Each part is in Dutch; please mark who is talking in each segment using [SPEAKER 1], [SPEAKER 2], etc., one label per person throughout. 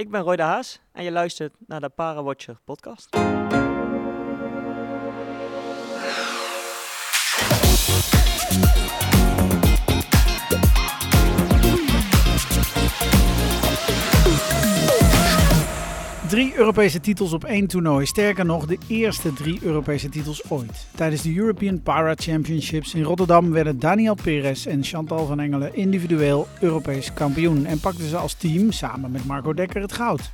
[SPEAKER 1] ik ben Roy de Haas en je luistert naar de Parawatcher podcast.
[SPEAKER 2] Drie Europese titels op één toernooi. Sterker nog, de eerste drie Europese titels ooit. Tijdens de European Para Championships in Rotterdam werden Daniel Perez en Chantal van Engelen individueel Europees kampioen. En pakten ze als team samen met Marco Dekker het goud.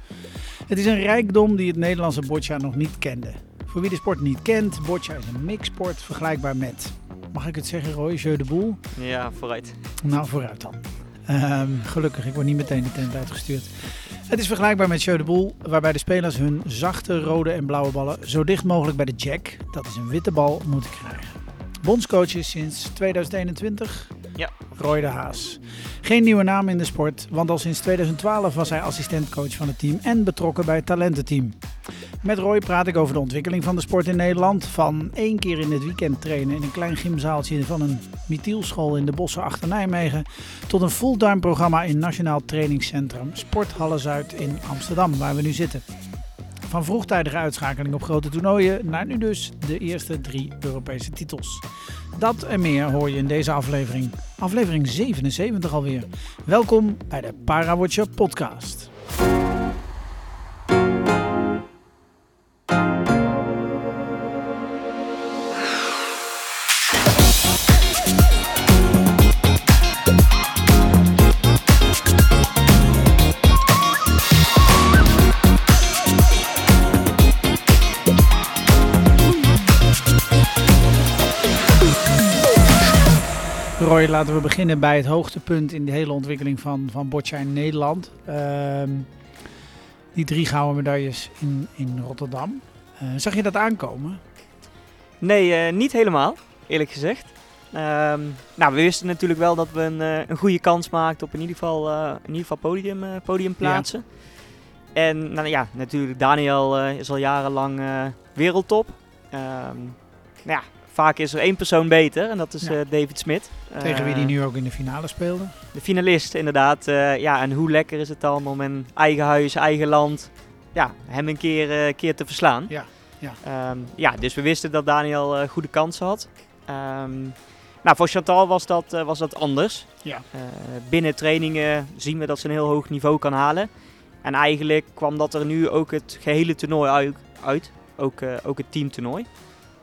[SPEAKER 2] Het is een rijkdom die het Nederlandse boccia nog niet kende. Voor wie de sport niet kent, boccia is een mixsport vergelijkbaar met... Mag ik het zeggen, Roy? Jeu de boel?
[SPEAKER 1] Ja, vooruit.
[SPEAKER 2] Nou, vooruit dan. Ehm, gelukkig, ik word niet meteen de tent uitgestuurd. Het is vergelijkbaar met Jeu de Boel, waarbij de spelers hun zachte rode en blauwe ballen zo dicht mogelijk bij de jack, dat is een witte bal, moeten krijgen. Bondscoach is sinds 2021
[SPEAKER 1] Ja.
[SPEAKER 2] Roy de Haas. Geen nieuwe naam in de sport, want al sinds 2012 was hij assistentcoach van het team en betrokken bij het talententeam. Met Roy praat ik over de ontwikkeling van de sport in Nederland. Van één keer in het weekend trainen in een klein gymzaaltje van een Mithielschool in de bossen achter Nijmegen. Tot een fulltime programma in Nationaal Trainingscentrum Sporthalle Zuid in Amsterdam, waar we nu zitten. Van vroegtijdige uitschakeling op grote toernooien naar nu dus de eerste drie Europese titels. Dat en meer hoor je in deze aflevering. Aflevering 77 alweer. Welkom bij de Parawatcher podcast. Roy, laten we beginnen bij het hoogtepunt in de hele ontwikkeling van, van boccia in Nederland. Ehm, die drie gouden medailles in, in Rotterdam. Eh, zag je dat aankomen?
[SPEAKER 1] Nee, eh, niet helemaal, eerlijk gezegd. Ehm, nou, we wisten natuurlijk wel dat we een, eh, een goede kans maakten op in ieder geval, in ieder geval podium, eh, podiumplaatsen. En nou, ja, natuurlijk, Daniel is al jarenlang wereldtop. Ehm, nou ja, vaak is er één persoon beter en dat is
[SPEAKER 2] Ja.
[SPEAKER 1] eh, David Smit.
[SPEAKER 2] Tegen wie
[SPEAKER 1] Eh,
[SPEAKER 2] die nu ook in de finale speelde.
[SPEAKER 1] De finalist, inderdaad. Eh, ja, en hoe lekker is het dan om in eigen huis, eigen land, ja, hem een keer, eh, keer te verslaan.
[SPEAKER 2] Ja, ja.
[SPEAKER 1] Ehm, ja, dus we wisten dat Daniel eh, goede kansen had. Ehm, nou, voor Chantal was dat, eh, was dat anders.
[SPEAKER 2] Ja.
[SPEAKER 1] Eh, binnen trainingen zien we dat ze een heel hoog niveau kan halen. En eigenlijk kwam dat er nu ook het gehele toernooi uit. uit. Ook, eh, ook het teamtoernooi.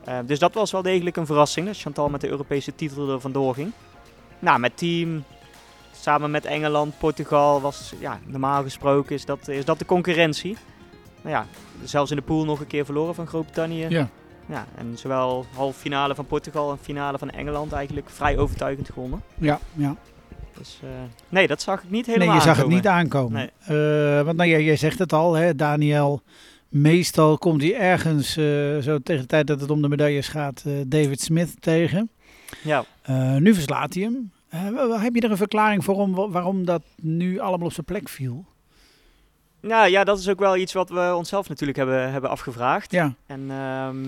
[SPEAKER 1] Eh, dus dat was wel degelijk een verrassing dat Chantal met de Europese titel er vandoor ging. Nou, met team, samen met Engeland, Portugal, was ja, normaal gesproken is dat, is dat de concurrentie. Nou ja, zelfs in de pool nog een keer verloren van Groot-Brittannië.
[SPEAKER 2] Ja.
[SPEAKER 1] Ja, en zowel halve finale van Portugal en finale van Engeland eigenlijk vrij overtuigend gewonnen.
[SPEAKER 2] Ja, ja.
[SPEAKER 1] Dus eh, nee, dat zag ik niet
[SPEAKER 2] Nee,
[SPEAKER 1] helemaal
[SPEAKER 2] je zag het
[SPEAKER 1] aankomen.
[SPEAKER 2] niet aankomen.
[SPEAKER 1] Nee.
[SPEAKER 2] Eh, want nou, jij, jij zegt het al, hè, Daniel. Meestal komt hij ergens, eh, zo tegen de tijd dat het om de medailles gaat, eh, David Smith tegen.
[SPEAKER 1] Ja,
[SPEAKER 2] Eh, nu verslaat hij hem. Heb je er een verklaring voor om, wa- waarom dat nu allemaal op zijn plek viel?
[SPEAKER 1] nou, ja, dat is ook wel iets wat we onszelf natuurlijk hebben, hebben afgevraagd.
[SPEAKER 2] Ja,
[SPEAKER 1] En ehm,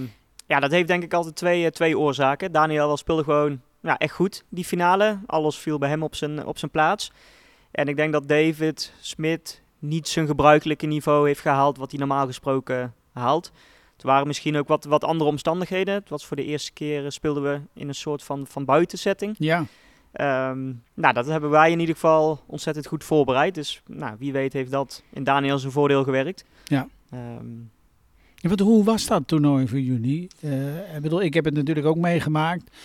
[SPEAKER 1] ja, dat heeft denk ik altijd twee, twee oorzaken. Daniel speelde gewoon ja, echt goed, die finale. Alles viel bij hem op zijn, op zijn plaats. En ik denk dat David Smit niet zijn gebruikelijke niveau heeft gehaald wat hij normaal gesproken haalt. Het waren misschien ook wat, wat andere omstandigheden. Het was voor de eerste keer eh, speelden we in een soort van, van buitensetting.
[SPEAKER 2] ja.
[SPEAKER 1] Ehm, nou, dat hebben wij in ieder geval ontzettend goed voorbereid. Dus nou, wie weet heeft dat in Daniel zijn voordeel gewerkt.
[SPEAKER 2] Ja. Ja, want hoe was dat toernooi voor jullie? Eh, ik bedoel, ik heb het natuurlijk ook meegemaakt.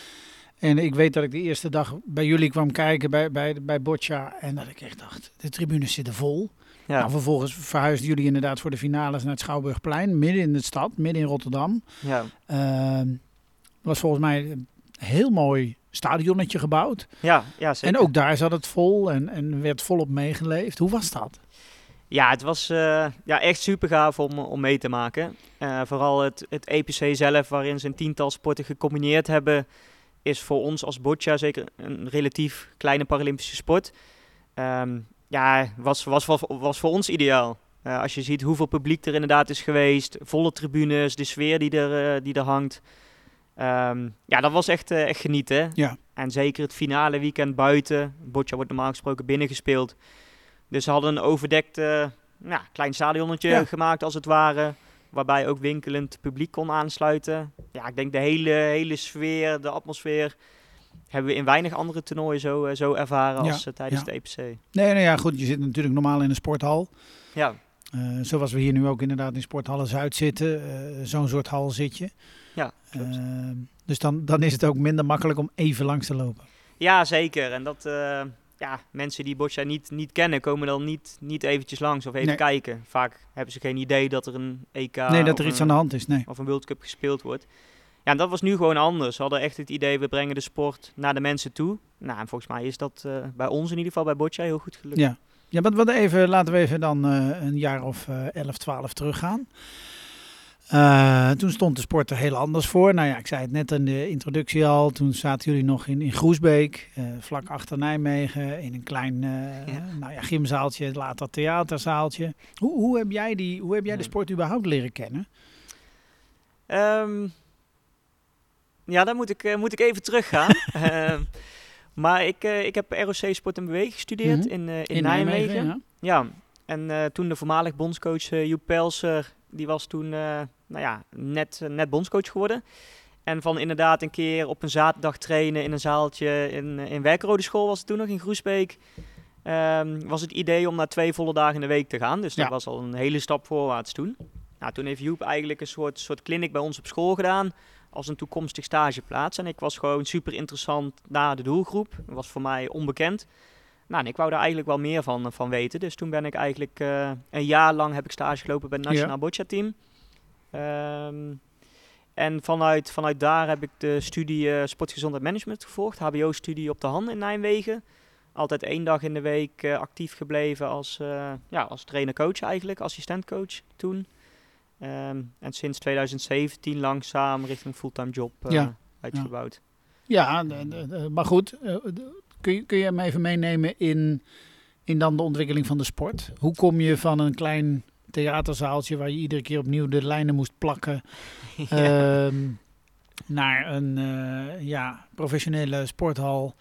[SPEAKER 2] En ik weet dat ik de eerste dag bij jullie kwam kijken bij, bij, bij Boccia. En dat ik echt dacht, de tribunes zitten vol.
[SPEAKER 1] ja.
[SPEAKER 2] Nou, vervolgens verhuisden jullie inderdaad voor de finales naar het Schouwburgplein. Midden in de stad, midden in Rotterdam.
[SPEAKER 1] ja.
[SPEAKER 2] Ehm was volgens mij een heel mooi stadionnetje gebouwd.
[SPEAKER 1] Ja, ja, zeker.
[SPEAKER 2] En ook daar zat het vol en, en werd volop meegeleefd. Hoe was dat?
[SPEAKER 1] Ja, het was eh, ja, echt super gaaf om, om mee te maken. Eh, vooral het, het EPC zelf, waarin ze een tiental sporten gecombineerd hebben, is voor ons als boccia zeker een relatief kleine Paralympische sport. Ehm, ja, was, was, was, was voor ons ideaal. Eh, als je ziet hoeveel publiek er inderdaad is geweest, volle tribunes, de sfeer die er, eh, die er hangt. Ehm, ja, dat was echt, eh, echt genieten.
[SPEAKER 2] Ja.
[SPEAKER 1] En zeker het finale weekend buiten. Boccia wordt normaal gesproken binnen gespeeld. Dus ze hadden een overdekte ja, klein stadionnetje
[SPEAKER 2] Ja.
[SPEAKER 1] gemaakt als het ware. Waarbij ook winkelend publiek kon aansluiten. Ja, ik denk de hele, hele sfeer, de atmosfeer... hebben we in weinig andere toernooien zo, eh, zo ervaren
[SPEAKER 2] Ja,
[SPEAKER 1] als eh, tijdens
[SPEAKER 2] ja.
[SPEAKER 1] de EPC.
[SPEAKER 2] Nee, nou ja, goed. Je zit natuurlijk normaal in een sporthal.
[SPEAKER 1] Ja,
[SPEAKER 2] Eh, zoals we hier nu ook inderdaad in Sporthallen Zuid zitten. Zo'n soort hal zit je.
[SPEAKER 1] ja, klopt.
[SPEAKER 2] Dus dan, dan is het ook minder makkelijk om even langs te lopen.
[SPEAKER 1] Ja, zeker. En dat ja, mensen die boccia niet, niet kennen, komen dan niet, niet eventjes langs of even
[SPEAKER 2] Nee.
[SPEAKER 1] kijken. Vaak hebben ze geen idee dat er een EK
[SPEAKER 2] nee, dat er iets
[SPEAKER 1] een,
[SPEAKER 2] aan de hand is. Nee.
[SPEAKER 1] of een World Cup gespeeld wordt. Ja, en dat was nu gewoon anders. We hadden echt het idee, we brengen de sport naar de mensen toe. Nou, en volgens mij is dat eh, bij ons in ieder geval, bij boccia, heel goed gelukt.
[SPEAKER 2] Ja, ja maar wat even, laten we even dan eh, een jaar of eh 11, 12 teruggaan. Eh, toen stond de sport er heel anders voor. Nou ja, ik zei het net in de introductie al. Toen zaten jullie nog in, in Groesbeek, eh, vlak achter Nijmegen, in een klein eh,
[SPEAKER 1] Ja.
[SPEAKER 2] Nou ja, gymzaaltje, later theaterzaaltje. Hoe, hoe heb jij, die, hoe heb jij de sport überhaupt leren kennen?
[SPEAKER 1] Ehm, ja, dan moet ik, eh, moet ik even teruggaan. Ehm, maar ik, eh, ik heb ROC Sport en Beweging gestudeerd
[SPEAKER 2] Mhm.
[SPEAKER 1] in, eh, in, Nijmegen.
[SPEAKER 2] ja.
[SPEAKER 1] Ja, en eh, toen de voormalig bondscoach eh, Joep Pelser, die was toen eh, nou ja, net, eh, net bondscoach geworden. En van inderdaad een keer op een zaterdag trainen in een zaaltje in, eh, in Werkrode School was het toen nog in Groesbeek. ehm, was het idee om naar twee volle dagen in de week te gaan. Dus dat
[SPEAKER 2] Ja.
[SPEAKER 1] was al een hele stap voorwaarts toen. Nou, toen heeft Joep eigenlijk een soort, soort clinic bij ons op school gedaan als een toekomstig stageplaats. En ik was gewoon super interessant naar de doelgroep. Dat was voor mij onbekend. Nou, en ik wou daar eigenlijk wel meer van, van weten. Dus toen ben ik eigenlijk eh, een jaar lang heb ik stage gelopen bij het
[SPEAKER 2] Ja.
[SPEAKER 1] Nationaal Boccia Team. Ehm, en vanuit, vanuit daar heb ik de studie eh, Sportgezondheid Management gevolgd. HBO-studie op de hand in Nijmegen. Altijd één dag in de week eh, actief gebleven als, ja, als trainer-coach eigenlijk, assistentcoach toen. Ehm, en sinds 2017 langzaam richting fulltime job eh,
[SPEAKER 2] Ja.
[SPEAKER 1] uitgebouwd.
[SPEAKER 2] Ja, de- de- de- maar goed. eh, kun, je, kun je me even meenemen in, in dan de ontwikkeling van de sport? Hoe kom je van een klein theaterzaaltje waar je iedere keer opnieuw de lijnen moest plakken... ehm, naar een eh, ja, professionele sporthal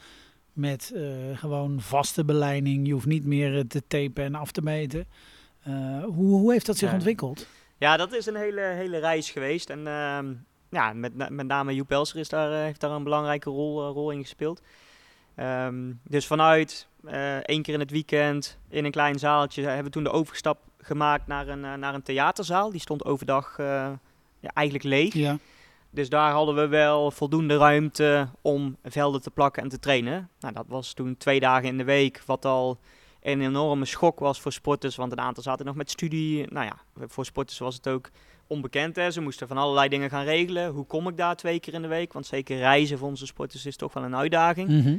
[SPEAKER 2] met eh, gewoon vaste beleiding. Je hoeft niet meer eh, te tapen en af te meten. Eh, hoe, hoe heeft dat zich
[SPEAKER 1] Ja.
[SPEAKER 2] ontwikkeld?
[SPEAKER 1] Ja, dat is een hele, hele reis geweest. En ehm, ja, met, met name Joep Pelser is daar, eh, heeft daar een belangrijke rol, eh, rol in gespeeld. Ehm, dus vanuit eh, één keer in het weekend in een klein zaaltje hebben we toen de overstap gemaakt naar een, naar een theaterzaal. Die stond overdag ja, eigenlijk leeg.
[SPEAKER 2] Ja,
[SPEAKER 1] Dus daar hadden we wel voldoende ruimte om velden te plakken en te trainen. Nou, dat was toen twee dagen in de week, wat al een enorme schok was voor sporters. Want een aantal zaten nog met studie. Nou ja, voor sporters was het ook onbekend. Hè. Ze moesten van allerlei dingen gaan regelen. Hoe kom ik daar twee keer in de week? Want zeker reizen voor onze sporters is toch wel een uitdaging.
[SPEAKER 2] Mhm.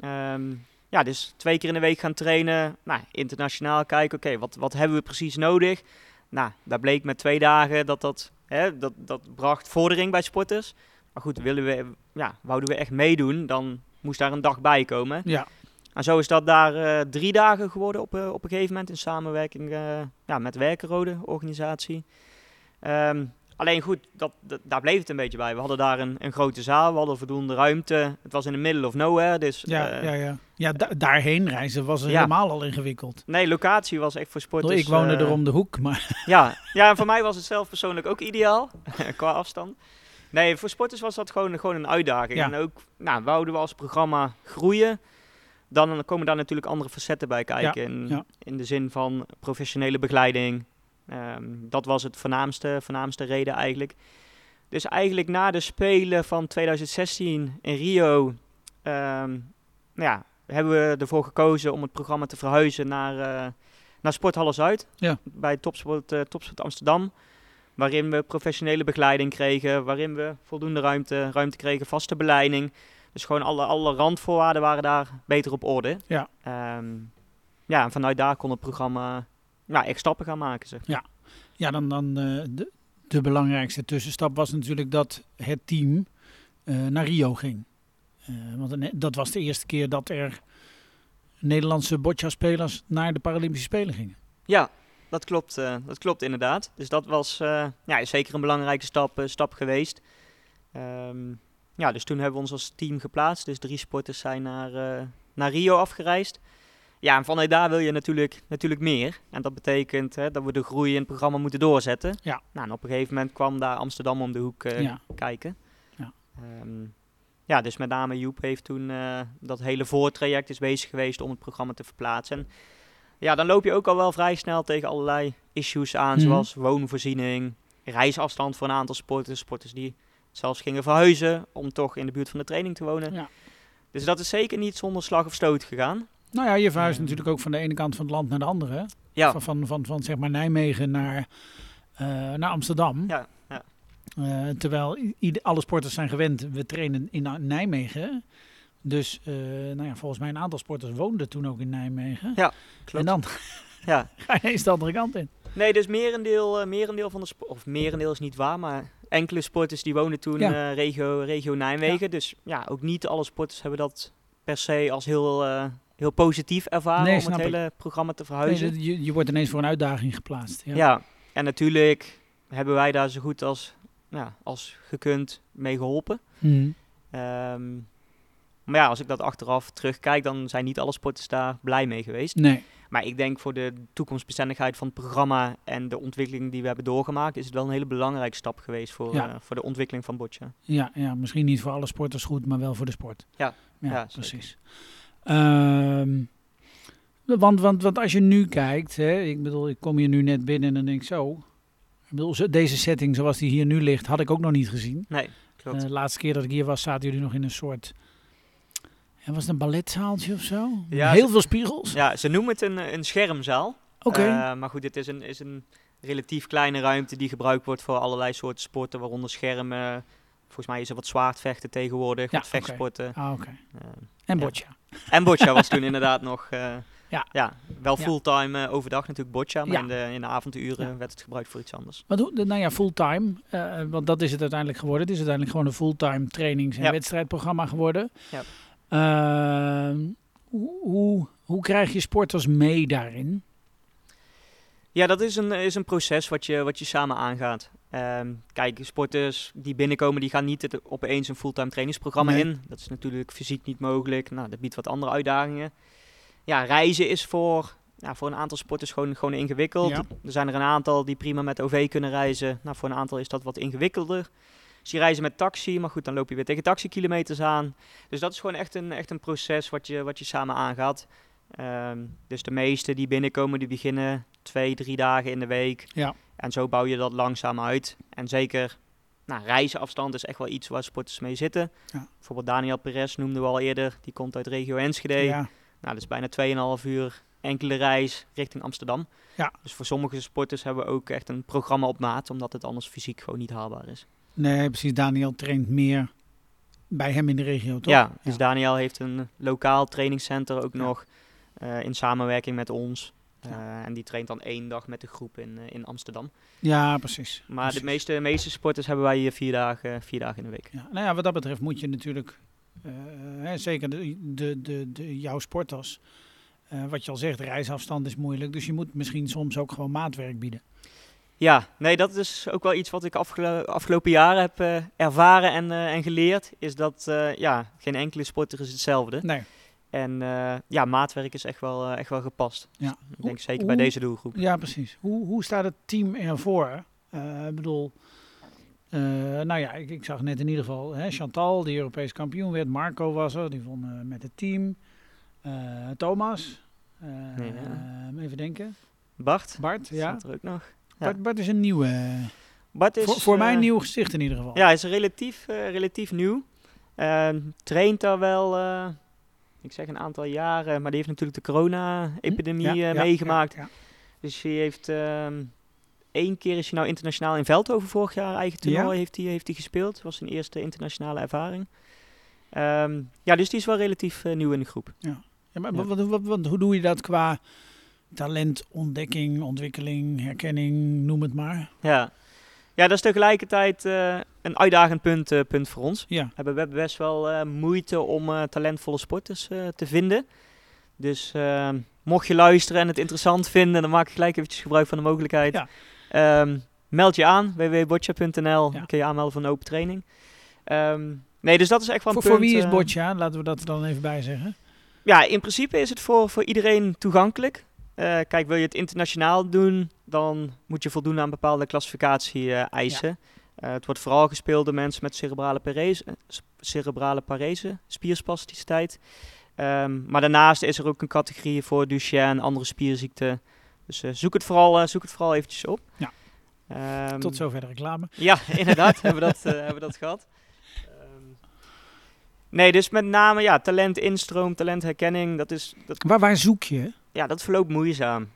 [SPEAKER 1] Ehm, ja, dus twee keer in de week gaan trainen. Nou, internationaal kijken, oké, wat, wat hebben we precies nodig? Nou, daar bleek met twee dagen dat dat, hè, dat, dat bracht vordering bij sporters. Maar goed, willen we, ja, wouden we echt meedoen, dan moest daar een dag bij komen.
[SPEAKER 2] ja.
[SPEAKER 1] En zo is dat daar eh, drie dagen geworden op, eh, op een gegeven moment in samenwerking eh, ja, met Werkenrode organisatie. Ehm, alleen goed, dat, dat- daar bleef het een beetje bij. We hadden daar een, een grote zaal, we hadden voldoende ruimte. Het was in the middle of nowhere, dus
[SPEAKER 2] Ja, ja, ja. ja da- daarheen reizen was
[SPEAKER 1] Ja.
[SPEAKER 2] helemaal al ingewikkeld.
[SPEAKER 1] Nee, locatie was echt voor sporters.
[SPEAKER 2] ik woonde er om de hoek, maar
[SPEAKER 1] Ja, ja, en voor mij was het zelf persoonlijk ook ideaal, qua afstand. Nee, voor sporters was dat gewoon, gewoon een uitdaging.
[SPEAKER 2] Ja.
[SPEAKER 1] En ook, nou, wouden we als programma groeien, dan komen daar natuurlijk andere facetten bij kijken. in,
[SPEAKER 2] ja.
[SPEAKER 1] in de zin van professionele begeleiding. Ehm, dat was het voornaamste, voornaamste reden eigenlijk. Dus eigenlijk na de Spelen van 2016 in Rio, ehm, nou ja, hebben we ervoor gekozen om het programma te verhuizen naar, eh naar Sporthallen Zuid.
[SPEAKER 2] Ja.
[SPEAKER 1] Bij Topsport, eh, Topsport Amsterdam. Waarin we professionele begeleiding kregen, waarin we voldoende ruimte, ruimte kregen, vaste beleiding. Dus gewoon alle, alle randvoorwaarden waren daar beter op orde.
[SPEAKER 2] Ja.
[SPEAKER 1] Ehm, ja, en vanuit daar kon het programma ja, echt stappen gaan maken. Zeg.
[SPEAKER 2] ja, dan, dan eh, de, de belangrijkste tussenstap was natuurlijk dat het team eh, naar Rio ging. Eh, want dat was de eerste keer dat er Nederlandse boccia-spelers naar de Paralympische Spelen gingen.
[SPEAKER 1] Ja, dat klopt, dat klopt inderdaad. Dus dat was ja, zeker een belangrijke stap, stap geweest. Ehm, ja, dus toen hebben we ons als team geplaatst. Dus drie sporters zijn naar, eh, naar Rio afgereisd. Ja, en vanuit daar wil je natuurlijk, natuurlijk meer. En dat betekent hè, dat we de groei in het programma moeten doorzetten.
[SPEAKER 2] Ja.
[SPEAKER 1] Nou, en op een gegeven moment kwam daar Amsterdam om de hoek eh,
[SPEAKER 2] Ja.
[SPEAKER 1] kijken.
[SPEAKER 2] Ja.
[SPEAKER 1] Ehm, ja, dus met name Joep heeft toen eh, dat hele voortraject is bezig geweest om het programma te verplaatsen. En ja, dan loop je ook al wel vrij snel tegen allerlei issues aan,
[SPEAKER 2] Mhm.
[SPEAKER 1] zoals woonvoorziening, reisafstand voor een aantal sporters, sporters die zelfs gingen verhuizen om toch in de buurt van de training te wonen.
[SPEAKER 2] Ja.
[SPEAKER 1] Dus dat is zeker niet zonder slag of stoot gegaan.
[SPEAKER 2] Nou ja, je verhuist
[SPEAKER 1] Ja.
[SPEAKER 2] natuurlijk ook van de ene kant van het land naar de andere.
[SPEAKER 1] Ja,
[SPEAKER 2] Van, van, van, van zeg maar Nijmegen naar, eh, naar Amsterdam.
[SPEAKER 1] ja, ja.
[SPEAKER 2] Eh, terwijl alle sporters zijn gewend, we trainen in Nijmegen. Dus eh, nou ja, volgens mij een aantal sporters woonden toen ook in Nijmegen.
[SPEAKER 1] Ja,
[SPEAKER 2] En
[SPEAKER 1] klopt.
[SPEAKER 2] dan
[SPEAKER 1] Ja.
[SPEAKER 2] ga je eens de andere kant in.
[SPEAKER 1] Nee, dus merendeel, merendeel van de sport, of merendeel is niet waar, maar enkele sporters die woonden toen
[SPEAKER 2] Ja.
[SPEAKER 1] eh, regio, regio Nijmegen. Dus ja, ook niet alle sporters hebben dat per se als heel, eh, heel positief ervaren
[SPEAKER 2] Nee,
[SPEAKER 1] om het
[SPEAKER 2] ik.
[SPEAKER 1] hele programma te verhuizen.
[SPEAKER 2] je, je wordt ineens voor een uitdaging geplaatst. Ja.
[SPEAKER 1] ja. en natuurlijk hebben wij daar zo goed als, ja, als gekund mee geholpen.
[SPEAKER 2] Mhm.
[SPEAKER 1] Ehm, maar ja, als ik dat achteraf terugkijk, dan zijn niet alle sporters daar blij mee geweest.
[SPEAKER 2] Nee,
[SPEAKER 1] Maar ik denk voor de toekomstbestendigheid van het programma en de ontwikkeling die we hebben doorgemaakt, is het wel een hele belangrijke stap geweest voor,
[SPEAKER 2] Ja.
[SPEAKER 1] eh, voor de ontwikkeling van Boccia.
[SPEAKER 2] ja, ja, misschien niet voor alle sporters goed, maar wel voor de sport.
[SPEAKER 1] Ja,
[SPEAKER 2] ja, precies. Ehm, want, want, want als je nu kijkt, hè, ik bedoel, ik kom hier nu net binnen en dan denk zo. Ik bedoel, deze setting zoals die hier nu ligt, had ik ook nog niet gezien.
[SPEAKER 1] Nee, klopt.
[SPEAKER 2] Eh, de laatste keer dat ik hier was, zaten jullie nog in een soort. Ja, was het een balletzaaltje of zo?
[SPEAKER 1] Ja,
[SPEAKER 2] Heel
[SPEAKER 1] ze-
[SPEAKER 2] veel spiegels.
[SPEAKER 1] ja, ze noemen het een, een schermzaal.
[SPEAKER 2] Oké.
[SPEAKER 1] Eh, maar goed, het is een, is een relatief kleine ruimte die gebruikt wordt voor allerlei soorten sporten, waaronder schermen. Volgens mij is er wat zwaardvechten tegenwoordig,
[SPEAKER 2] Ja,
[SPEAKER 1] wat vechtsporten.
[SPEAKER 2] ah, oké.
[SPEAKER 1] Eh,
[SPEAKER 2] En
[SPEAKER 1] ja.
[SPEAKER 2] boccia.
[SPEAKER 1] en boccia was toen inderdaad nog... eh,
[SPEAKER 2] Ja.
[SPEAKER 1] ja, wel
[SPEAKER 2] Ja.
[SPEAKER 1] fulltime overdag natuurlijk boccia, maar
[SPEAKER 2] Ja.
[SPEAKER 1] in, de, in de avonduren
[SPEAKER 2] Ja.
[SPEAKER 1] werd het gebruikt voor iets anders.
[SPEAKER 2] Wat hoe, nou ja, fulltime. want dat is het uiteindelijk geworden. Het is uiteindelijk gewoon een fulltime trainings- en wedstrijdprogramma geworden.
[SPEAKER 1] Ja.
[SPEAKER 2] Ehm, hoe, hoe, krijg je sporters mee daarin?
[SPEAKER 1] Ja, dat is een, is een proces wat je, wat je samen aangaat. Ehm, kijk, sporters die binnenkomen, die gaan niet het opeens een fulltime trainingsprogramma
[SPEAKER 2] Nee.
[SPEAKER 1] in. Dat is natuurlijk fysiek niet mogelijk. Nou, dat biedt wat andere uitdagingen. Ja, reizen is voor, voor een aantal sporters gewoon, gewoon ingewikkeld.
[SPEAKER 2] Ja.
[SPEAKER 1] Er zijn er een aantal die prima met OV kunnen reizen. Nou, voor een aantal is dat wat ingewikkelder. Dus die reizen met taxi, maar goed, dan loop je weer tegen taxikilometers aan. Dus dat is gewoon echt een, echt een proces wat je, wat je samen aangaat. Ehm, dus de meesten die binnenkomen, die beginnen twee, drie dagen in de week.
[SPEAKER 2] Ja.
[SPEAKER 1] En zo bouw je dat langzaam uit. En zeker, nou, reizenafstand is echt wel iets waar sporters mee zitten.
[SPEAKER 2] Ja.
[SPEAKER 1] Bijvoorbeeld Daniel Perez noemden we al eerder. Die komt uit regio Enschede.
[SPEAKER 2] Ja.
[SPEAKER 1] Nou, dat is bijna 2,5 uur enkele reis richting Amsterdam.
[SPEAKER 2] Ja.
[SPEAKER 1] Dus voor sommige sporters hebben we ook echt een programma op maat, omdat het anders fysiek gewoon niet haalbaar is.
[SPEAKER 2] Nee, precies. Daniel traint meer bij hem in de regio, toch?
[SPEAKER 1] Ja, dus
[SPEAKER 2] Ja.
[SPEAKER 1] Daniel heeft een lokaal trainingscentrum ook
[SPEAKER 2] Ja.
[SPEAKER 1] nog eh, in samenwerking met ons.
[SPEAKER 2] Ja.
[SPEAKER 1] Eh, en die traint dan één dag met de groep in, eh, in Amsterdam.
[SPEAKER 2] Ja, precies.
[SPEAKER 1] Maar
[SPEAKER 2] Precies.
[SPEAKER 1] de meeste, meeste sporters hebben wij hier vier dagen, vier dagen in de week.
[SPEAKER 2] Ja, nou ja, wat dat betreft moet je natuurlijk, hè, zeker de, de, de, de, jouw sporters, wat je al zegt, reisafstand is moeilijk. Dus je moet misschien soms ook gewoon maatwerk bieden.
[SPEAKER 1] Ja, nee, dat is ook wel iets wat ik afgelo- afgelopen jaren heb eh, ervaren en, eh, en geleerd. Is dat eh, ja, geen enkele sporter is hetzelfde.
[SPEAKER 2] Nee.
[SPEAKER 1] En ja, maatwerk is echt wel, echt wel gepast.
[SPEAKER 2] Ja.
[SPEAKER 1] Ik denk
[SPEAKER 2] Hoe-
[SPEAKER 1] zeker bij deze doelgroep.
[SPEAKER 2] Ja, precies. Hoe, hoe staat het team ervoor? Ik bedoel, nou ja, ik, ik zag net in ieder geval hè, Chantal, die Europees kampioen werd. Marco was er, die won met het team. Thomas,
[SPEAKER 1] Ja.
[SPEAKER 2] even denken.
[SPEAKER 1] Bart,
[SPEAKER 2] Bart, ja.
[SPEAKER 1] staat er ook nog.
[SPEAKER 2] Bart, Bart is een nieuwe,
[SPEAKER 1] Bart is,
[SPEAKER 2] voor, voor mij
[SPEAKER 1] eh,
[SPEAKER 2] een nieuw gezicht in ieder geval.
[SPEAKER 1] Ja, hij is relatief, eh, relatief nieuw. Ehm, traint daar wel, eh, ik zeg een aantal jaren, maar die heeft natuurlijk de corona-epidemie
[SPEAKER 2] Hm? Ja,
[SPEAKER 1] eh,
[SPEAKER 2] ja,
[SPEAKER 1] meegemaakt.
[SPEAKER 2] ja.
[SPEAKER 1] Dus hij heeft ehm één keer is hij nou internationaal in Veldhoven vorig jaar eigen toernooi heeft, hij, heeft hij gespeeld. Dat was zijn eerste internationale ervaring. Ehm, ja, dus die is wel relatief eh, nieuw in de groep.
[SPEAKER 2] Ja, maar
[SPEAKER 1] Ja.
[SPEAKER 2] Wat, wat, wat- hoe doe je dat qua talent, ontdekking, ontwikkeling, herkenning, noem het maar?
[SPEAKER 1] Ja, ja dat is tegelijkertijd eh, een uitdagend punt, eh, punt voor ons.
[SPEAKER 2] Ja,
[SPEAKER 1] We hebben, best wel eh, moeite om talentvolle sporters te vinden. Dus mocht je luisteren en het interessant vinden, dan maak ik gelijk eventjes gebruik van de mogelijkheid.
[SPEAKER 2] Ja.
[SPEAKER 1] Ehm, meld je aan, www.botcha.nl,
[SPEAKER 2] Ja.
[SPEAKER 1] kun je aanmelden voor een open training. Ehm, nee, dus dat is echt wel een
[SPEAKER 2] voor, voor wie is Boccia? Laten we dat er dan even bij zeggen.
[SPEAKER 1] ja, in principe is het voor, voor iedereen toegankelijk. Eh, kijk, wil je het internationaal doen, dan moet je voldoen aan bepaalde klassificatie-eisen. Eh, het wordt vooral gespeeld door mensen met cerebrale parese, cerebrale parese spierspasticiteit. Ehm, maar daarnaast is er ook een categorie voor Duchenne, andere spierziekten. Dus eh, zoek, het vooral, zoek het vooral eventjes op.
[SPEAKER 2] Ja.
[SPEAKER 1] Ehm,
[SPEAKER 2] Tot zover de reclame.
[SPEAKER 1] Ja, inderdaad, hebben, we dat, hebben we dat gehad. Ehm, nee, dus met name ja, talent instroom, talentherkenning, dat is... Dat,
[SPEAKER 2] waar, waar zoek je?
[SPEAKER 1] Ja, dat verloopt moeizaam.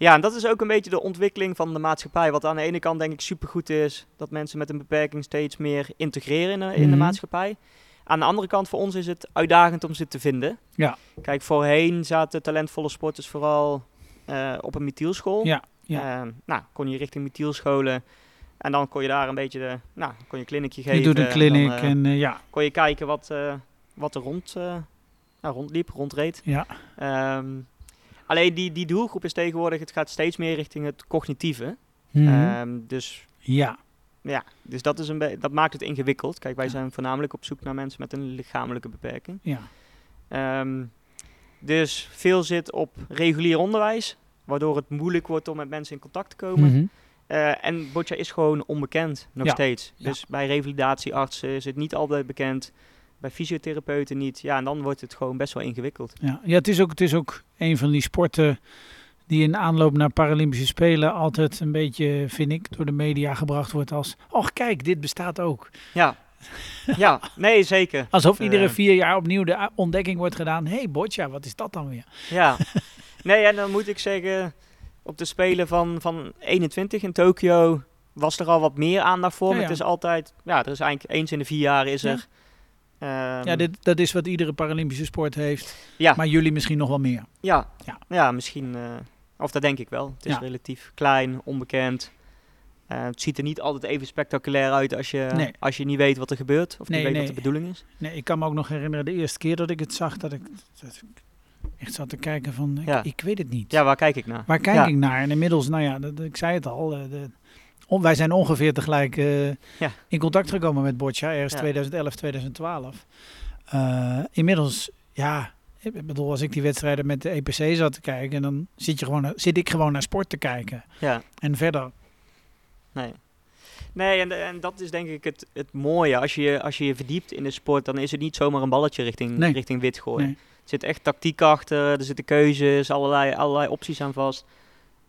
[SPEAKER 1] Ja, en dat is ook een beetje de ontwikkeling van de maatschappij. Wat aan de ene kant denk ik supergoed is, dat mensen met een beperking steeds meer integreren in de, in de mhm. maatschappij. Aan de andere kant voor ons is het uitdagend om ze te vinden.
[SPEAKER 2] Ja.
[SPEAKER 1] Kijk, voorheen zaten talentvolle sporters vooral uh, op een metielschool.
[SPEAKER 2] Ja. ja.
[SPEAKER 1] Uh, nou, kon je richting metielscholen en dan kon je daar een beetje de, nou, kon je een kliniekje geven.
[SPEAKER 2] Je doet een kliniek en, uh, en ja.
[SPEAKER 1] Kon je kijken wat, wat er rond, nou, rondliep, rondreed.
[SPEAKER 2] Ja.
[SPEAKER 1] Um, Alleen die, die doelgroep is tegenwoordig, het gaat steeds meer richting het cognitieve.
[SPEAKER 2] Mm -hmm.
[SPEAKER 1] dus
[SPEAKER 2] ja.
[SPEAKER 1] Ja, dus dat, is een dat maakt het ingewikkeld. Kijk, wij zijn voornamelijk op zoek naar mensen met een lichamelijke beperking.
[SPEAKER 2] Ja.
[SPEAKER 1] Um, dus veel zit op regulier onderwijs, waardoor het moeilijk wordt om met mensen in contact te komen.
[SPEAKER 2] Mm -hmm.
[SPEAKER 1] uh, en botja is gewoon onbekend, nog ja. steeds. Dus bij revalidatieartsen is het niet altijd bekend bij fysiotherapeuten niet. Ja, en dan wordt het gewoon best wel ingewikkeld.
[SPEAKER 2] Ja, ja het, is ook, het is ook een van die sporten die in aanloop naar Paralympische Spelen altijd een beetje, vind ik, door de media gebracht wordt als... Och, kijk, dit bestaat ook.
[SPEAKER 1] Ja, ja nee, zeker.
[SPEAKER 2] Alsof uh, iedere vier jaar opnieuw de ontdekking wordt gedaan. Hé, hey, Botja, wat is dat dan weer?
[SPEAKER 1] Ja, nee, en dan moet ik zeggen, op de Spelen van, van 21 in Tokio was er al wat meer aandacht voor. Ja, ja. Het is altijd, ja, er is eigenlijk eens in de vier jaar is er...
[SPEAKER 2] Um, ja, dit, dat is wat iedere Paralympische sport heeft. Ja. Maar jullie misschien nog wel meer.
[SPEAKER 1] Ja, ja. ja misschien. Uh, of dat denk ik wel. Het is ja. relatief klein, onbekend. Uh, het ziet er niet altijd even spectaculair uit als je, nee. als je niet weet wat er gebeurt. Of
[SPEAKER 2] nee,
[SPEAKER 1] niet weet
[SPEAKER 2] nee.
[SPEAKER 1] wat de bedoeling is.
[SPEAKER 2] Nee, ik kan me ook nog herinneren de eerste keer dat ik het zag. Dat ik, dat ik echt zat te kijken van, ik, ja. ik weet het niet.
[SPEAKER 1] Ja, waar kijk ik naar?
[SPEAKER 2] Waar kijk ik naar? En inmiddels, nou ja, dat, ik zei het al. De, wij zijn ongeveer tegelijk uh,
[SPEAKER 1] ja.
[SPEAKER 2] in contact gekomen met Boccia, ergens ja. 2011, 2012. Uh, inmiddels, ja, ik bedoel, als ik die wedstrijden met de EPC zat te kijken, dan zit, je gewoon, zit ik gewoon naar sport te kijken.
[SPEAKER 1] Ja.
[SPEAKER 2] En verder.
[SPEAKER 1] Nee. Nee, en, en dat is denk ik het, het mooie. Als je, als je je verdiept in de sport, dan is het niet zomaar een balletje richting,
[SPEAKER 2] nee.
[SPEAKER 1] richting wit gooien.
[SPEAKER 2] Nee.
[SPEAKER 1] Er zit echt tactiek achter, er zitten keuzes, allerlei, allerlei opties aan vast.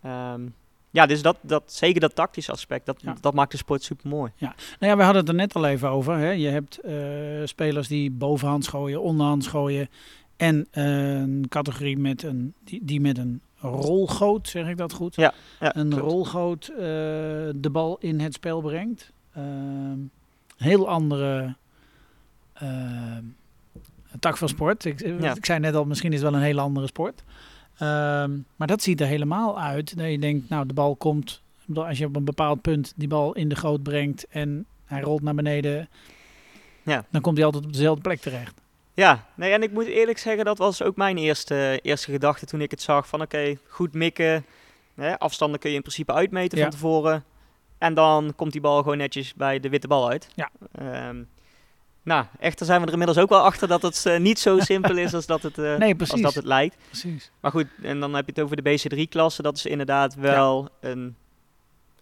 [SPEAKER 1] Um, ja, dus dat, dat, zeker dat tactische aspect, dat,
[SPEAKER 2] Ja.
[SPEAKER 1] dat maakt de sport super mooi.
[SPEAKER 2] Nou ja, we hadden het er net al even over. Hè. Je hebt eh, spelers die bovenhands gooien, onderhands gooien. En eh, een categorie met een, die, die met een rolgoot, zeg ik dat goed?
[SPEAKER 1] Ja, ja
[SPEAKER 2] een
[SPEAKER 1] klopt.
[SPEAKER 2] rolgoot eh, de bal in het spel brengt. Ehm, heel andere ehm, tak van sport. Ik,
[SPEAKER 1] Ja.
[SPEAKER 2] ik zei net al, misschien is het wel een hele andere sport. Ehm, maar dat ziet er helemaal uit. Dat je denkt, nou, de bal komt. Als je op een bepaald punt die bal in de goot brengt en hij rolt naar beneden,
[SPEAKER 1] Ja.
[SPEAKER 2] dan komt hij altijd op dezelfde plek terecht.
[SPEAKER 1] Ja, nee, en ik moet eerlijk zeggen, dat was ook mijn eerste, eerste gedachte toen ik het zag. Van oké, goed mikken. Hè, afstanden kun je in principe uitmeten
[SPEAKER 2] Ja.
[SPEAKER 1] van tevoren. En dan komt die bal gewoon netjes bij de witte bal uit.
[SPEAKER 2] Ja.
[SPEAKER 1] Ehm, nou, echter zijn we er inmiddels ook wel achter dat het eh, niet zo simpel is als dat het, eh,
[SPEAKER 2] Nee,
[SPEAKER 1] als dat het lijkt.
[SPEAKER 2] Precies.
[SPEAKER 1] Maar goed, en dan heb je het over de BC3-klasse. Dat is inderdaad wel een,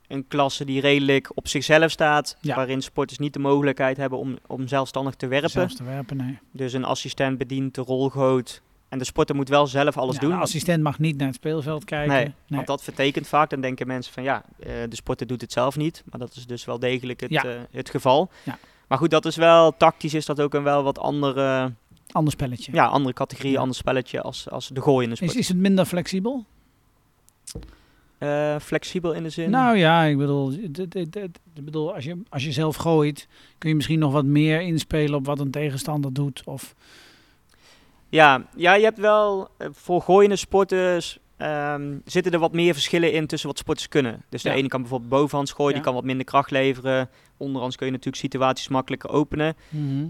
[SPEAKER 1] een klasse die redelijk op zichzelf staat.
[SPEAKER 2] Ja.
[SPEAKER 1] Waarin sporters niet de mogelijkheid hebben om, om zelfstandig te werpen.
[SPEAKER 2] Zelfs te werpen, nee.
[SPEAKER 1] Dus een assistent bedient de rolgoot. En de sporter moet wel zelf alles
[SPEAKER 2] Ja,
[SPEAKER 1] doen.
[SPEAKER 2] De assistent mag niet naar het speelveld kijken.
[SPEAKER 1] Nee, want dat vertekent vaak. Dan denken mensen van ja, eh, de sporter doet het zelf niet. Maar dat is dus wel degelijk het, het geval.
[SPEAKER 2] Ja.
[SPEAKER 1] Maar goed, dat is wel, tactisch is dat ook een wel wat andere,
[SPEAKER 2] Ander spelletje.
[SPEAKER 1] ja, andere categorie,
[SPEAKER 2] Ja.
[SPEAKER 1] ander spelletje als, als de gooiende sport.
[SPEAKER 2] Is, is het minder flexibel?
[SPEAKER 1] Eh, flexibel in de zin?
[SPEAKER 2] Nou ja, ik bedoel, ik bedoel als, je, als je zelf gooit, kun je misschien nog wat meer inspelen op wat een tegenstander doet. Of,
[SPEAKER 1] Ja, ja, je hebt wel eh, voor gooiende sporters ehm, zitten er wat meer verschillen in tussen wat sporters kunnen. Dus de
[SPEAKER 2] Ja.
[SPEAKER 1] ene kan bijvoorbeeld bovenhands gooien,
[SPEAKER 2] Ja.
[SPEAKER 1] die kan wat minder kracht leveren. Onderhands kun je natuurlijk situaties makkelijker openen.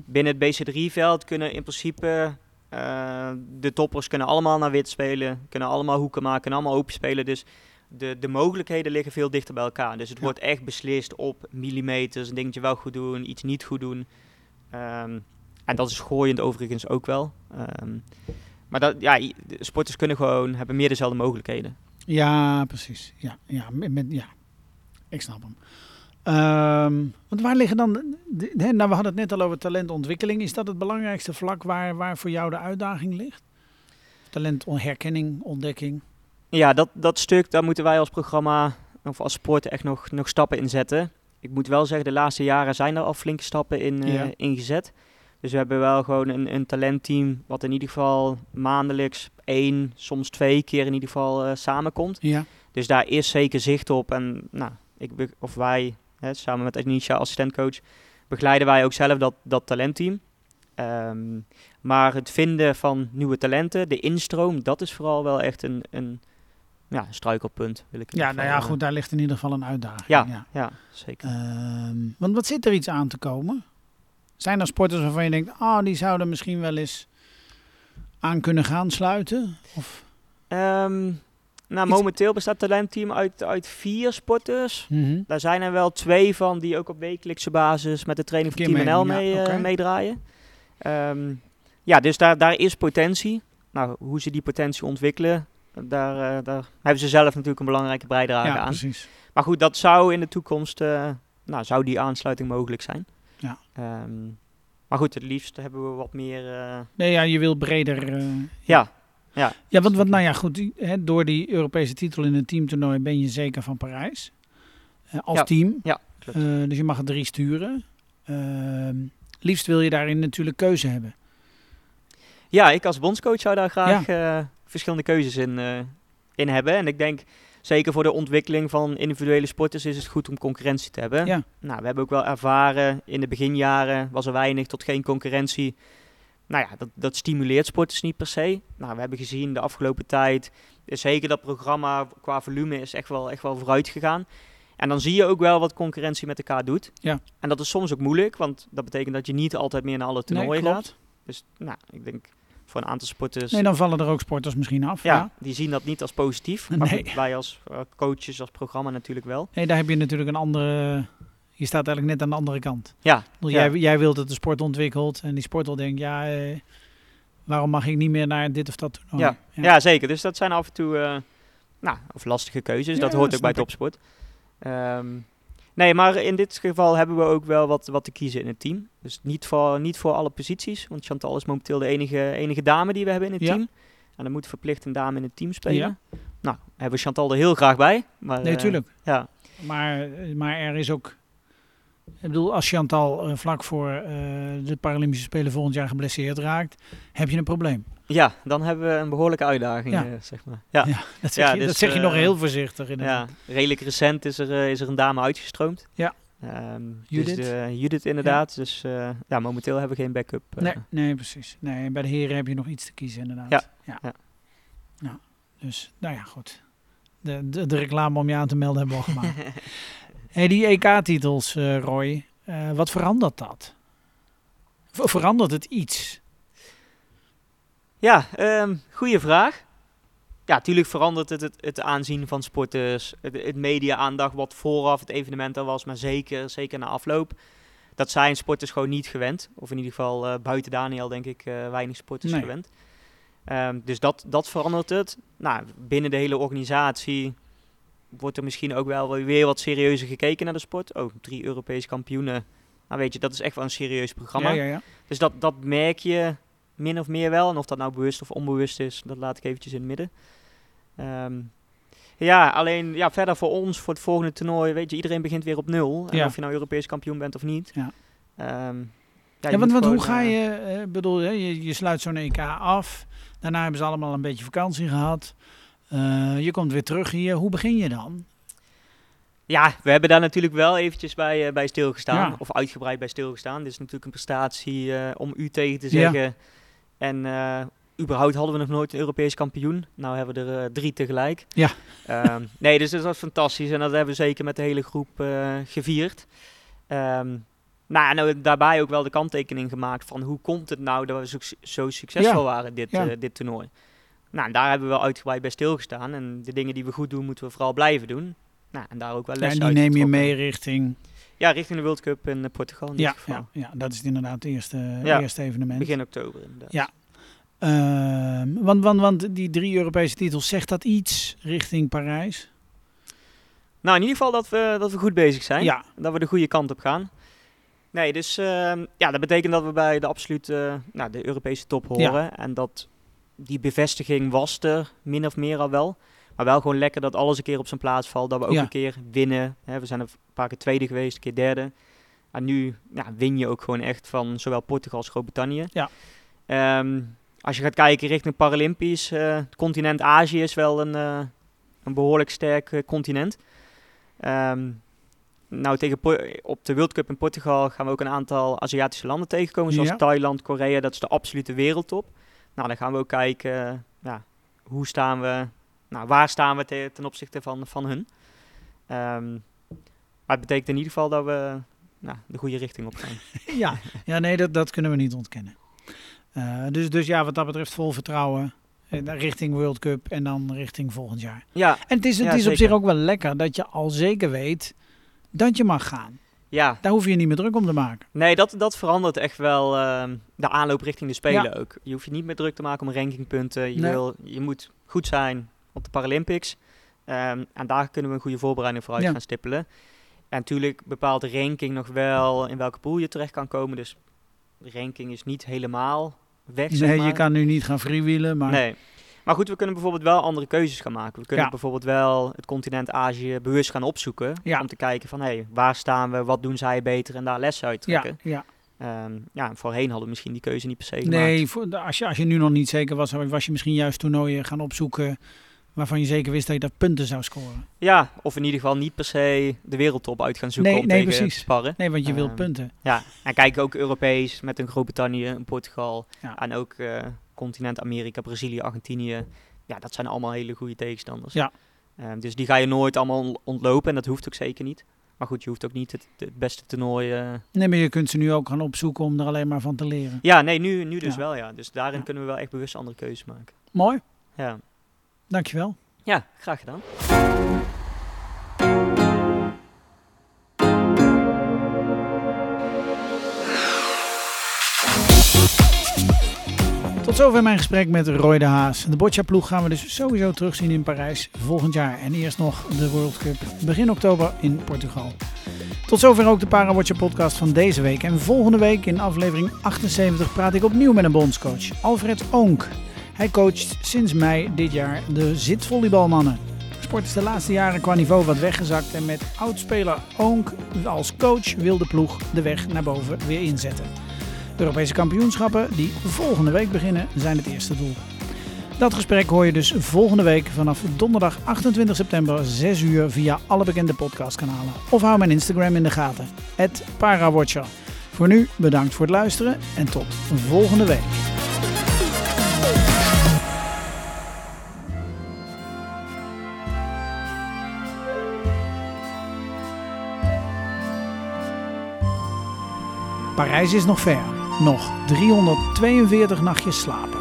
[SPEAKER 1] Binnen het BC3-veld kunnen in principe eh, de toppers kunnen allemaal naar wit spelen, kunnen allemaal hoeken maken, kunnen allemaal open spelen. Dus de, de mogelijkheden liggen veel dichter bij elkaar. Dus het
[SPEAKER 2] Ja.
[SPEAKER 1] wordt echt beslist op millimeters, een dingetje wel goed doen, iets niet goed doen. Ehm, En dat is gooiend overigens ook wel. Ehm, maar dat, ja, sporters kunnen gewoon, hebben meer dezelfde mogelijkheden.
[SPEAKER 2] Ja, precies. Ja, ja, met, ja. ik snap hem. Ehm, want waar liggen dan... de- de- hè, nou, we hadden het net al over talentontwikkeling. Is dat het belangrijkste vlak waar, waar voor jou de uitdaging ligt? Talentherkenning, ontdekking.
[SPEAKER 1] Ja, dat, dat stuk, daar moeten wij als programma of als sport echt nog, nog stappen in zetten. Ik moet wel zeggen, de laatste jaren zijn er al flinke stappen in, eh,
[SPEAKER 2] Ja.
[SPEAKER 1] in gezet. Dus we hebben wel gewoon een, een talentteam wat in ieder geval maandelijks één, soms twee keer in ieder geval eh, samenkomt.
[SPEAKER 2] Ja.
[SPEAKER 1] Dus daar is zeker zicht op. En nou, ik, of wij, hè, samen met Anisha, assistentcoach, begeleiden wij ook zelf dat, dat talentteam. Ehm, maar het vinden van nieuwe talenten, de instroom, dat is vooral wel echt een, een ja, een struikelpunt. Wil ik
[SPEAKER 2] Ja, nou ja, goed, daar ligt in ieder geval een uitdaging.
[SPEAKER 1] Ja.
[SPEAKER 2] ja.
[SPEAKER 1] Ja, zeker.
[SPEAKER 2] Ehm, want wat zit er iets aan te komen? Zijn er sporters waarvan je denkt, ah, die zouden misschien wel eens aan kunnen gaan sluiten? Of,
[SPEAKER 1] Ehm, nou,
[SPEAKER 2] Iets-
[SPEAKER 1] momenteel bestaat het talentteam uit, uit vier sporters.
[SPEAKER 2] Mhm.
[SPEAKER 1] Daar zijn er wel twee van die ook op wekelijkse basis met de training van Team NL
[SPEAKER 2] ja,
[SPEAKER 1] mee, eh, meedraaien. Ehm, ja, dus daar, daar is potentie. Nou, hoe ze die potentie ontwikkelen, daar, eh, daar hebben ze zelf natuurlijk een belangrijke bijdrage
[SPEAKER 2] ja,
[SPEAKER 1] aan.
[SPEAKER 2] precies.
[SPEAKER 1] Maar goed, dat zou in de toekomst, eh, nou, zou die aansluiting mogelijk zijn.
[SPEAKER 2] Ja.
[SPEAKER 1] Ehm, maar goed, het liefst hebben we wat meer, eh,
[SPEAKER 2] Nee, ja, je wil breder. eh,
[SPEAKER 1] ja,
[SPEAKER 2] Ja, want, want nou ja, goed, hè, door die Europese titel in een teamtoernooi ben je zeker van Parijs. Eh, als
[SPEAKER 1] Ja,
[SPEAKER 2] team.
[SPEAKER 1] ja, klopt.
[SPEAKER 2] Dus je mag er drie sturen. Ehm, liefst wil je daarin natuurlijk keuze hebben.
[SPEAKER 1] Ja, ik als bondscoach zou daar graag verschillende keuzes in, in hebben. En ik denk, zeker voor de ontwikkeling van individuele sporters is het goed om concurrentie te hebben.
[SPEAKER 2] Ja.
[SPEAKER 1] Nou, we hebben ook wel ervaren, in de beginjaren was er weinig tot geen concurrentie. Nou ja, dat, dat stimuleert sporters niet per se. Nou, we hebben gezien de afgelopen tijd, zeker dat programma qua volume is echt wel, echt wel vooruit gegaan. En dan zie je ook wel wat concurrentie met elkaar doet.
[SPEAKER 2] Ja.
[SPEAKER 1] En dat is soms ook moeilijk, want dat betekent dat je niet altijd meer naar alle toernooien gaat. Dus nou, ik denk voor een aantal sporters...
[SPEAKER 2] Nee, dan vallen er ook sporters misschien af.
[SPEAKER 1] ja,
[SPEAKER 2] Ja.
[SPEAKER 1] die zien dat niet als positief. Maar
[SPEAKER 2] Nee.
[SPEAKER 1] wij als eh, coaches, als programma natuurlijk wel.
[SPEAKER 2] Nee, daar heb je natuurlijk een andere. Je staat eigenlijk net aan de andere kant.
[SPEAKER 1] Ja, Ja.
[SPEAKER 2] Jij, jij wilt dat de sport ontwikkelt en die sporter denkt, ja, eh, waarom mag ik niet meer naar dit of dat toernooi?
[SPEAKER 1] ja. ja. zeker. Dus dat zijn af en toe eh, nou, of lastige keuzes. Dat hoort ook bij topsport. Ehm, nee, maar in dit geval hebben we ook wel wat, wat te kiezen in het team. Dus niet voor, niet voor alle posities. Want Chantal is momenteel de enige, enige dame die we hebben in het
[SPEAKER 2] Ja.
[SPEAKER 1] team. En dan moet verplicht een dame in het team spelen.
[SPEAKER 2] Ja.
[SPEAKER 1] Nou, hebben we Chantal er heel graag bij. Maar,
[SPEAKER 2] Nee,
[SPEAKER 1] eh,
[SPEAKER 2] tuurlijk.
[SPEAKER 1] ja,
[SPEAKER 2] Maar, maar er is ook. Ik bedoel, als Chantal eh, vlak voor eh, de Paralympische Spelen volgend jaar geblesseerd raakt, heb je een probleem.
[SPEAKER 1] ja, dan hebben we een behoorlijke uitdaging,
[SPEAKER 2] Ja.
[SPEAKER 1] eh, zeg maar. Ja.
[SPEAKER 2] Ja, Dat zeg,
[SPEAKER 1] Ja,
[SPEAKER 2] je, dat
[SPEAKER 1] dus,
[SPEAKER 2] zeg je nog heel voorzichtig. Inderdaad.
[SPEAKER 1] Ja, redelijk recent is er, is er een dame uitgestroomd.
[SPEAKER 2] Ja.
[SPEAKER 1] Ehm,
[SPEAKER 2] Judith.
[SPEAKER 1] Dus de, Judith inderdaad. Dus ja, momenteel hebben we geen backup.
[SPEAKER 2] Nee, nee, precies. Nee, bij de heren heb je nog iets te kiezen, inderdaad.
[SPEAKER 1] Ja,
[SPEAKER 2] ja.
[SPEAKER 1] ja.
[SPEAKER 2] Ja, Dus, nou ja, goed. De, de, de reclame om je aan te melden hebben we al gemaakt. Hey, die EK-titels, eh, Roy, eh, wat verandert dat? Ver- Verandert het iets?
[SPEAKER 1] Ja, ehm goede vraag. Ja, natuurlijk verandert het, het het aanzien van sporters, het, het media-aandacht wat vooraf het evenement al was, maar zeker, zeker na afloop. Dat zijn sporters gewoon niet gewend. Of in ieder geval eh, buiten Daniel denk ik weinig sporters
[SPEAKER 2] Nee.
[SPEAKER 1] gewend. Ehm, dus dat, dat verandert het. Nou, binnen de hele organisatie wordt er misschien ook wel weer wat serieuzer gekeken naar de sport. Oh, drie Europese kampioenen. Nou weet je, dat is echt wel een serieus programma.
[SPEAKER 2] Ja, ja, ja.
[SPEAKER 1] Dus dat, dat merk je min of meer wel. En of dat nou bewust of onbewust is, dat laat ik eventjes in het midden. Ehm, ja, alleen ja, verder voor ons, voor het volgende toernooi, weet je, iedereen begint weer op nul. En of je nou Europees kampioen bent of niet.
[SPEAKER 2] Ja.
[SPEAKER 1] Ehm,
[SPEAKER 2] Ja, want, want hoe ga
[SPEAKER 1] eh,
[SPEAKER 2] je, eh, bedoel, je, je sluit zo'n EK af. Daarna hebben ze allemaal een beetje vakantie gehad. Eh, je komt weer terug hier. Hoe begin je dan?
[SPEAKER 1] Ja, we hebben daar natuurlijk wel eventjes bij, eh, bij stilgestaan.
[SPEAKER 2] Ja.
[SPEAKER 1] Of uitgebreid bij stilgestaan. Dit is natuurlijk een prestatie eh, om u tegen te
[SPEAKER 2] Ja.
[SPEAKER 1] zeggen. En überhaupt hadden we nog nooit een Europees kampioen. Nou hebben we er drie tegelijk.
[SPEAKER 2] Ja.
[SPEAKER 1] Ehm, nee, dus dat was fantastisch. En dat hebben we zeker met de hele groep gevierd. Ehm, nou, ook daarbij ook wel de kanttekening gemaakt van hoe komt het nou dat we zo, zo succesvol
[SPEAKER 2] Ja.
[SPEAKER 1] waren dit, dit toernooi. Nou, en daar hebben we wel uitgebreid bij stilgestaan. En de dingen die we goed doen, moeten we vooral blijven doen. nou, en daar ook wel
[SPEAKER 2] Ja,
[SPEAKER 1] les
[SPEAKER 2] en die
[SPEAKER 1] uit
[SPEAKER 2] neem je mee richting...
[SPEAKER 1] Ja, richting de World Cup in eh, Portugal in dit
[SPEAKER 2] Ja,
[SPEAKER 1] geval.
[SPEAKER 2] ja, ja, dat is het inderdaad het eerste,
[SPEAKER 1] Ja.
[SPEAKER 2] eerste evenement.
[SPEAKER 1] Begin oktober inderdaad.
[SPEAKER 2] Ja. Ehm, want, want, want die drie Europese titels, zegt dat iets richting Parijs?
[SPEAKER 1] Nou, in ieder geval dat we, dat we goed bezig zijn.
[SPEAKER 2] Ja,
[SPEAKER 1] Dat we de goede kant op gaan. Nee, dus ehm, ja, dat betekent dat we bij de absolute nou, de Europese top horen. En dat die bevestiging was er min of meer al wel. Maar wel gewoon lekker dat alles een keer op zijn plaats valt. Dat we ook
[SPEAKER 2] Ja.
[SPEAKER 1] een keer winnen. Hè, we zijn een paar keer tweede geweest, een keer derde. En nu ja, win je ook gewoon echt van zowel Portugal als Groot-Brittannië.
[SPEAKER 2] Ja.
[SPEAKER 1] Ehm, als je gaat kijken richting Paralympisch, eh, het continent Azië is wel een, eh, een behoorlijk sterk eh, continent. Ehm, nou, tegen Po- op de World Cup in Portugal gaan we ook een aantal Aziatische landen tegenkomen, zoals
[SPEAKER 2] Ja.
[SPEAKER 1] Thailand, Korea. Dat is de absolute wereldtop. Nou, dan gaan we ook kijken, ja, hoe staan we, nou, waar staan we te- ten opzichte van, van hun. Ehm, maar het betekent in ieder geval dat we nou, de goede richting op gaan.
[SPEAKER 2] ja. ja nee, dat, dat kunnen we niet ontkennen. Eh, dus, dus ja, wat dat betreft vol vertrouwen eh, richting World Cup en dan richting volgend jaar.
[SPEAKER 1] Ja,
[SPEAKER 2] En het is, het
[SPEAKER 1] Ja,
[SPEAKER 2] is op
[SPEAKER 1] zeker.
[SPEAKER 2] zich ook wel lekker dat je al zeker weet dat je mag gaan.
[SPEAKER 1] Ja.
[SPEAKER 2] Daar hoef je je niet meer druk om te maken.
[SPEAKER 1] Nee, dat, dat verandert echt wel ehm, de aanloop richting de Spelen ook. Je hoeft je niet meer druk te maken om rankingpunten. Je,
[SPEAKER 2] Nee.
[SPEAKER 1] wil, je moet goed zijn op de Paralympics. Ehm, en daar kunnen we een goede voorbereiding voor uit
[SPEAKER 2] Ja.
[SPEAKER 1] gaan stippelen. En natuurlijk bepaalt de ranking nog wel in welke pool je terecht kan komen. Dus de ranking is niet helemaal weg, zeg
[SPEAKER 2] Nee,
[SPEAKER 1] maar.
[SPEAKER 2] je kan nu niet gaan freewheelen, maar
[SPEAKER 1] Nee. Maar goed, we kunnen bijvoorbeeld wel andere keuzes gaan maken. We kunnen
[SPEAKER 2] Ja.
[SPEAKER 1] bijvoorbeeld wel het continent Azië bewust gaan opzoeken.
[SPEAKER 2] Ja.
[SPEAKER 1] Om te kijken van, hé, hey, waar staan we? Wat doen zij beter? En daar lessen uit
[SPEAKER 2] ja,
[SPEAKER 1] trekken.
[SPEAKER 2] ja.
[SPEAKER 1] Ehm, ja, voorheen hadden we misschien die keuze niet per se gemaakt.
[SPEAKER 2] Nee, voor, als, je, als je nu nog niet zeker was, was je misschien juist toernooien gaan opzoeken waarvan je zeker wist dat je daar punten zou scoren.
[SPEAKER 1] Ja, of in ieder geval niet per se de wereldtop uit gaan zoeken
[SPEAKER 2] Nee,
[SPEAKER 1] om
[SPEAKER 2] nee,
[SPEAKER 1] tegen
[SPEAKER 2] precies.
[SPEAKER 1] te sparren.
[SPEAKER 2] Nee, want je wilt
[SPEAKER 1] Ehm,
[SPEAKER 2] punten.
[SPEAKER 1] Ja, en kijk ook Europees met een Groot-Brittannië, een Portugal
[SPEAKER 2] Ja.
[SPEAKER 1] en ook eh, continent Amerika, Brazilië, Argentinië. Ja, dat zijn allemaal hele goede tegenstanders.
[SPEAKER 2] Ja.
[SPEAKER 1] Ehm, dus die ga je nooit allemaal on- ontlopen en dat hoeft ook zeker niet. Maar goed, je hoeft ook niet het, het beste toernooi... eh,
[SPEAKER 2] Nee, maar je kunt ze nu ook gaan opzoeken om er alleen maar van te leren.
[SPEAKER 1] Ja, nee, nu, nu dus
[SPEAKER 2] Ja.
[SPEAKER 1] wel ja. Dus daarin
[SPEAKER 2] Ja.
[SPEAKER 1] kunnen we wel echt bewust andere keuzes maken.
[SPEAKER 2] Mooi,
[SPEAKER 1] Ja,
[SPEAKER 2] dankjewel.
[SPEAKER 1] ja graag gedaan.
[SPEAKER 2] Zover mijn gesprek met Roy de Haas. De Boccia-ploeg gaan we dus sowieso terugzien in Parijs volgend jaar. En eerst nog de World Cup begin oktober in Portugal. Tot zover ook de Parawatcher podcast van deze week. En volgende week in aflevering 78 praat ik opnieuw met een bondscoach, Alfred Oonk. Hij coacht sinds mei dit jaar de zitvolleybalmannen. Sport is de laatste jaren qua niveau wat weggezakt en met oudspeler Oonk als coach wil de ploeg de weg naar boven weer inzetten. De Europese kampioenschappen, die volgende week beginnen, zijn het eerste doel. Dat gesprek hoor je dus volgende week vanaf donderdag 28 september 6 uur via alle bekende podcastkanalen. Of hou mijn Instagram in de gaten, @parawatcher. Voor nu bedankt voor het luisteren en tot volgende week. Parijs is nog ver. Nog 342 nachtjes slapen.